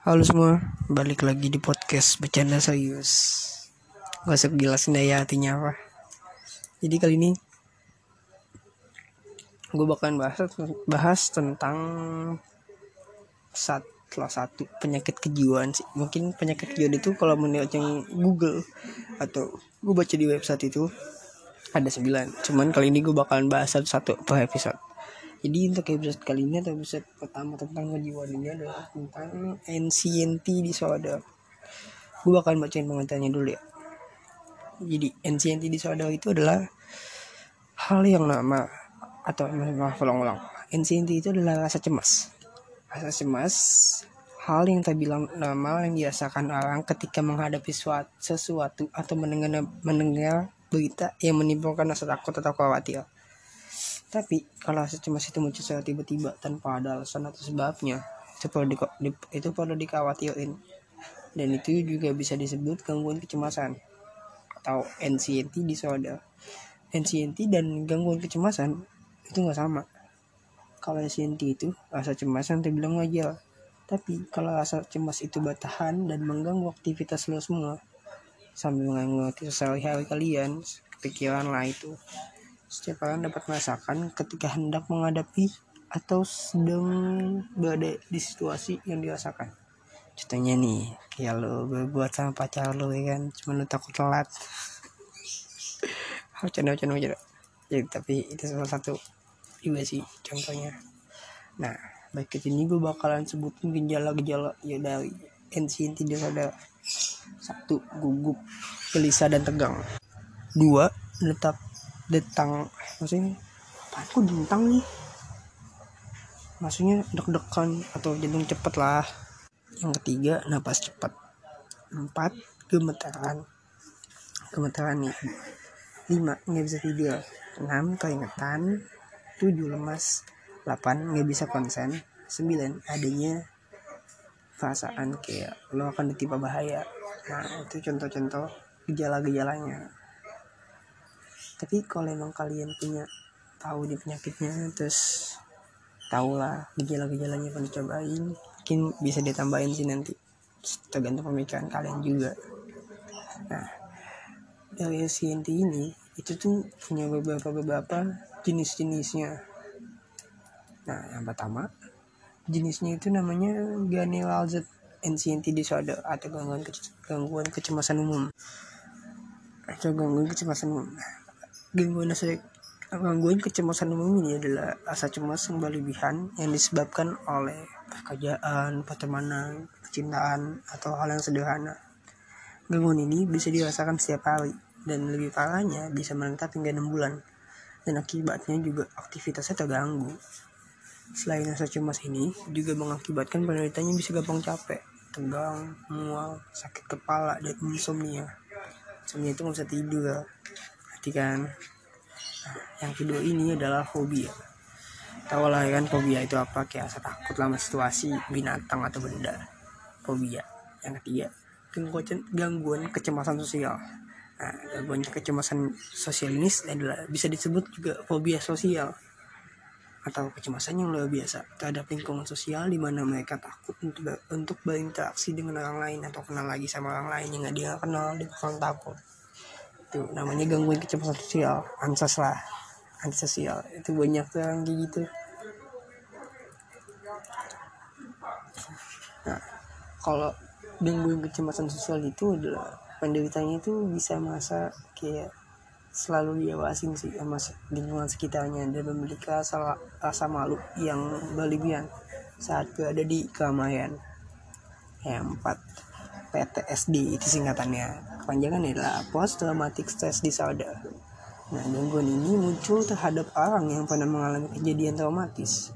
Halo semua, balik lagi di podcast Bercanda Serius. Gak usah jelasin deh ya artinya apa. Jadi kali ini Gue bakalan bahas, bahas tentang saat, Salah satu penyakit kejiwaan sih. Mungkin penyakit kejiwaan itu kalau menurut yang Google Atau gue baca di website itu Ada sembilan. Cuman kali ini gue bakalan bahas satu-satu per episode jadi untuk episode kali ini atau episode pertama tentang kejiwaan ini adalah tentang NCNT disorder. Gue bakal bacain pengantarnya dulu ya. Jadi NCNT disorder itu adalah hal yang nama atau maaf ulang-ulang. NCNT itu adalah rasa cemas. Rasa cemas hal yang tak bilang normal yang dirasakan orang ketika menghadapi suatu, sesuatu atau mendengar mendengar berita yang menimbulkan rasa takut atau khawatir. Tapi kalau cemas itu muncul secara tiba-tiba tanpa ada alasan atau sebabnya, itu perlu, di, itu perlu dikhawatirin. Dan itu juga bisa disebut gangguan kecemasan atau NCNT disorder. NCNT dan gangguan kecemasan itu nggak sama. Kalau NCNT itu rasa cemas yang terbilang wajar. Tapi kalau rasa cemas itu bertahan dan mengganggu aktivitas lo semua, sambil mengganggu sehari-hari kalian, pikiran lah itu setiap orang dapat merasakan ketika hendak menghadapi atau sedang berada di situasi yang dirasakan. Contohnya nih, ya lo berbuat sama pacar lo ya kan, cuma lo takut telat. Canda, canda. Jadi tapi itu salah satu juga sih contohnya. Nah, baik ke sini gue bakalan sebutin gejala-gejala ya dari dia ada satu gugup, gelisah dan tegang. Dua, letak detang maksudnya apa kok dentang nih maksudnya deg-degan atau jantung cepet lah. Yang ketiga napas cepat empat gemetaran gemetaran nih. Lima nggak bisa tidur. Enam keringetan. Tujuh lemas. Delapan nggak bisa konsen. Sembilan adanya perasaan kayak lo akan ditimpa bahaya. Nah itu contoh-contoh gejala-gejalanya tapi kalau emang kalian punya tahu di penyakitnya terus tahu lah gejala-gejalanya pernah cobain mungkin bisa ditambahin sih nanti. Tergantung pemikiran kalian juga. Nah dari CNT ini itu tuh punya beberapa beberapa jenis-jenisnya. Nah yang pertama jenisnya itu namanya Ganelazed NCNT disorder atau gangguan ke gangguan kecemasan umum. Atau gangguan kecemasan umum gangguan rasa gangguan kecemasan umum ini adalah rasa cemas yang berlebihan yang disebabkan oleh pekerjaan, pertemanan, percintaan, atau hal yang sederhana. Gangguan ini bisa dirasakan setiap hari dan lebih parahnya bisa menetap hingga 6 bulan dan akibatnya juga aktivitasnya terganggu. Selain rasa cemas ini juga mengakibatkan penderitanya bisa gampang capek, tegang, mual, sakit kepala, dan insomnia. Insomnia itu nggak bisa tidur kan? Nah, yang kedua ini adalah fobia. Tahu lah kan fobia itu apa? Kayak rasa takut lama situasi binatang atau benda. Fobia. Yang ketiga gangguan gangguan kecemasan sosial. Nah gangguan kecemasan sosial ini adalah bisa disebut juga fobia sosial atau kecemasan yang luar biasa terhadap lingkungan sosial di mana mereka takut untuk untuk berinteraksi dengan orang lain atau kenal lagi sama orang lain yang gak dia kenal dia bakal takut itu namanya gangguan kecemasan sosial ansos lah antisosial. Itu banyak tuh yang kayak gitu. Nah kalau gangguan kecemasan sosial itu adalah penderitanya itu bisa merasa kayak selalu diawasin sih sama lingkungan sekitarnya dan memiliki rasa, rasa malu yang berlebihan saat berada di keramaian. Yang empat PTSD itu singkatannya kepanjangan adalah post traumatic stress disorder. Nah gangguan ini muncul terhadap orang yang pernah mengalami kejadian traumatis.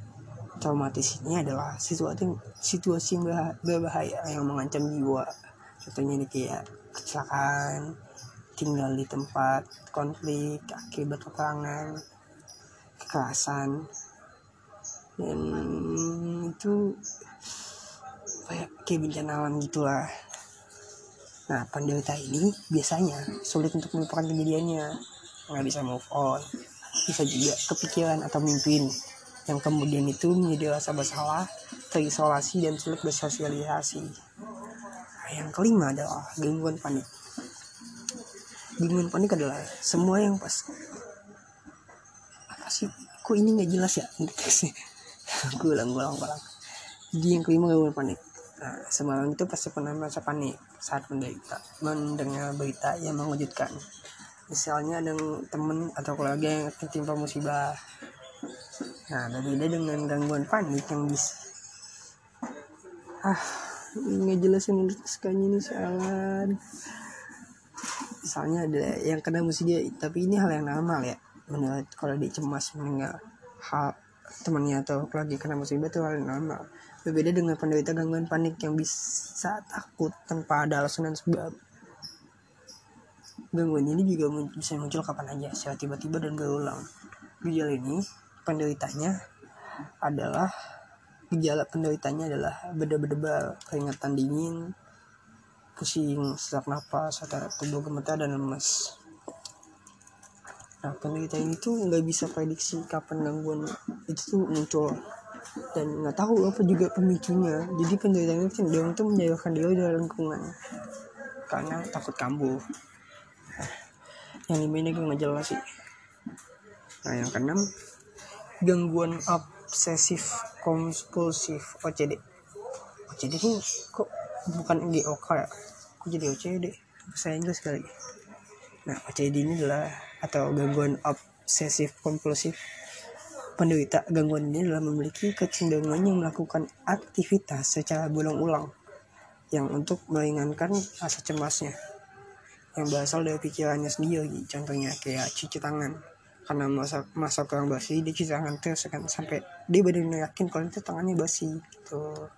Traumatis ini adalah situasi situasi berbahaya yang mengancam jiwa. Contohnya ini kayak kecelakaan tinggal di tempat konflik akibat peperangan kekerasan. Dan itu kayak kayak bencana alam gitulah Nah, penderita ini biasanya sulit untuk melupakan kejadiannya, nggak bisa move on, bisa juga kepikiran atau mimpin, yang kemudian itu menjadi rasa bersalah terisolasi dan sulit bersosialisasi. Nah, yang kelima adalah gangguan panik. Gangguan panik adalah semua yang pas apa sih? Kok ini nggak jelas ya? Gue ulang gue ulang ulang. Jadi yang kelima gangguan panik. Nah semalam itu pasti pernah merasa panik saat menderita mendengar berita yang mengejutkan. Misalnya ada temen atau keluarga yang tertimpa musibah. Nah berbeda dengan gangguan panik yang bisa ah nggak jelasin sekali ini salah. Misalnya ada yang kena musibah tapi ini hal yang normal ya. Menurut kalau dia cemas hal temannya atau keluarga kena musibah itu hal normal berbeda dengan penderita gangguan panik yang bisa takut tanpa ada alasan dan sebab Gangguan ini juga bisa muncul kapan aja, secara tiba-tiba dan berulang. Gejala ini penderitanya adalah gejala penderitanya adalah beda-beda keringatan dingin, pusing, sesak napas, atau tubuh gemetar dan lemas. Nah, penderita ini tuh nggak bisa prediksi kapan gangguan itu tuh muncul. Dan nggak tahu apa juga pemicunya. Jadi penderita ini cenderung tuh menjauhkan diri dari lingkungan karena takut kambuh. Yang lima ini nggak jelas sih. Nah yang keenam gangguan obsesif kompulsif OCD OCD ini kok bukan GOK ya? Kok jadi OCD bahasa Inggris kali nah OCD ini adalah atau gangguan obsesif kompulsif penderita. Gangguan ini adalah memiliki kecenderungan yang melakukan aktivitas secara berulang-ulang yang untuk meringankan rasa cemasnya yang berasal dari pikirannya sendiri. Contohnya kayak cuci tangan. Karena masa masa kurang bersih dia cuci tangan terus kan sampai dia benar-benar yakin kalau itu tangannya bersih gitu.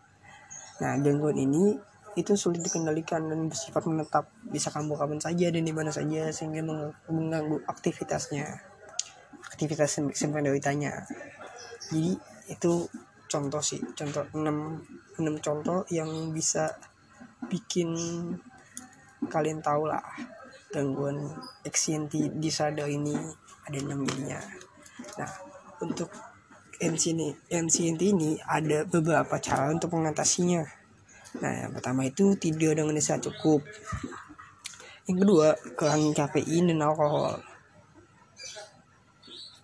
Nah gangguan ini itu sulit dikendalikan dan bersifat menetap. Bisa kambuh kapan saja dan di mana saja sehingga mengganggu aktivitasnya. Aktivitas penderitanya jadi itu contoh sih. Contoh 6 6 contoh yang bisa bikin kalian tahu lah gangguan anxiety disorder ini ada namanya nah untuk anxiety ini ada beberapa cara untuk mengatasinya nah yang pertama itu tidur dengan istirahat cukup. Yang kedua kurangi kafein dan alkohol.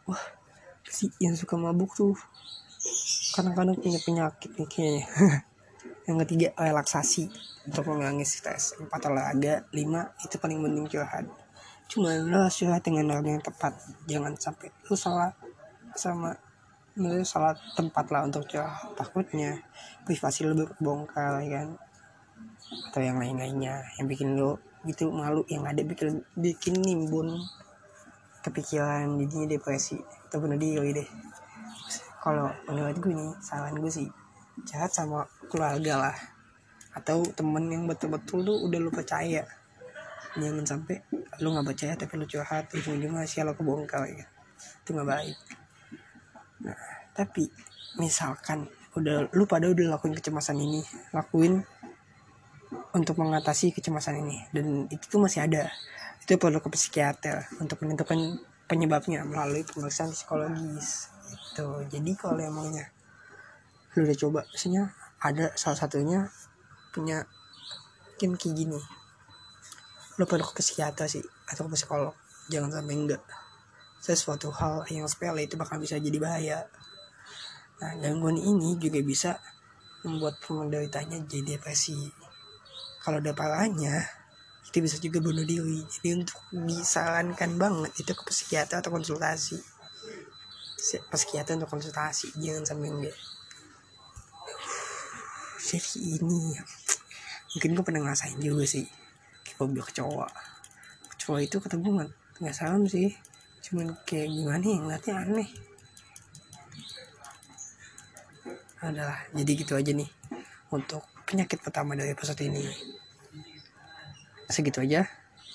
Wah si yang suka mabuk tuh. Kadang-kadang punya penyakit nih kayaknya. Yang ketiga relaksasi untuk mengurangi stres. Empat olahraga. Lima itu paling penting curhat. Cuma lo curhat dengan orang yang tepat. Jangan sampai lo salah sama lo salah tempat lah untuk curhat takutnya. Privasi lo bongkar ya kan? Atau yang lain-lainnya. Yang bikin lo gitu malu yang ada bikin bikin nimbun kepikiran jadinya depresi. Atau bunuh diri deh. Kalau menurut gue nih saran gue sih jahat sama keluarga lah. Atau temen yang betul-betul tuh udah lu percaya. Jangan sampai lu nggak percaya tapi lu curhat ujung-ujungnya sih lo kebongkar ya itu nggak baik tapi misalkan udah lu pada udah lakuin kecemasan ini lakuin untuk mengatasi kecemasan ini. Dan itu tuh masih ada. Itu perlu ke psikiater untuk menentukan penyebabnya melalui pemeriksaan psikologis itu jadi kalau emangnya lu udah coba misalnya ada salah satunya punya mungkin kayak gini. Lo perlu ke psikiater sih atau ke psikolog. Jangan sampai enggak sesuatu hal yang sepele itu bakal bisa jadi bahaya. Nah gangguan ini juga bisa membuat penderitanya jadi depresi. Kalau ada parahnya itu bisa juga bunuh diri. Jadi untuk disarankan banget itu ke psikiater atau konsultasi. Psikiater untuk konsultasi jangan sampai enggak. Jadi ini mungkin gue pernah ngerasain juga sih. Fobia kecoa kecoa itu kata gue nggak salam sih cuman kayak gimana ya ngeliatnya aneh. Adalah jadi gitu aja nih untuk penyakit pertama dari episode ini. Segitu aja.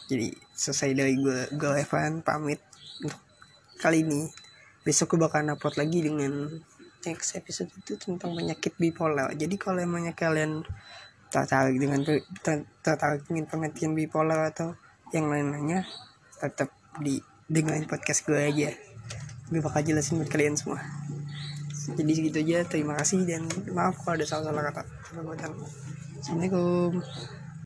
Jadi selesai dari gue gue Evan pamit untuk kali ini. Besok gue bakal upload lagi dengan next episode itu tentang penyakit bipolar. Jadi kalau emangnya kalian tertarik dengan tertarik dengan pengertian bipolar atau yang lain-lainnya tetap di dengerin podcast gue aja. Gue bakal jelasin buat kalian semua. Jadi segitu aja. Terima kasih dan maaf kalau ada salah-salah kata. Assalamualaikum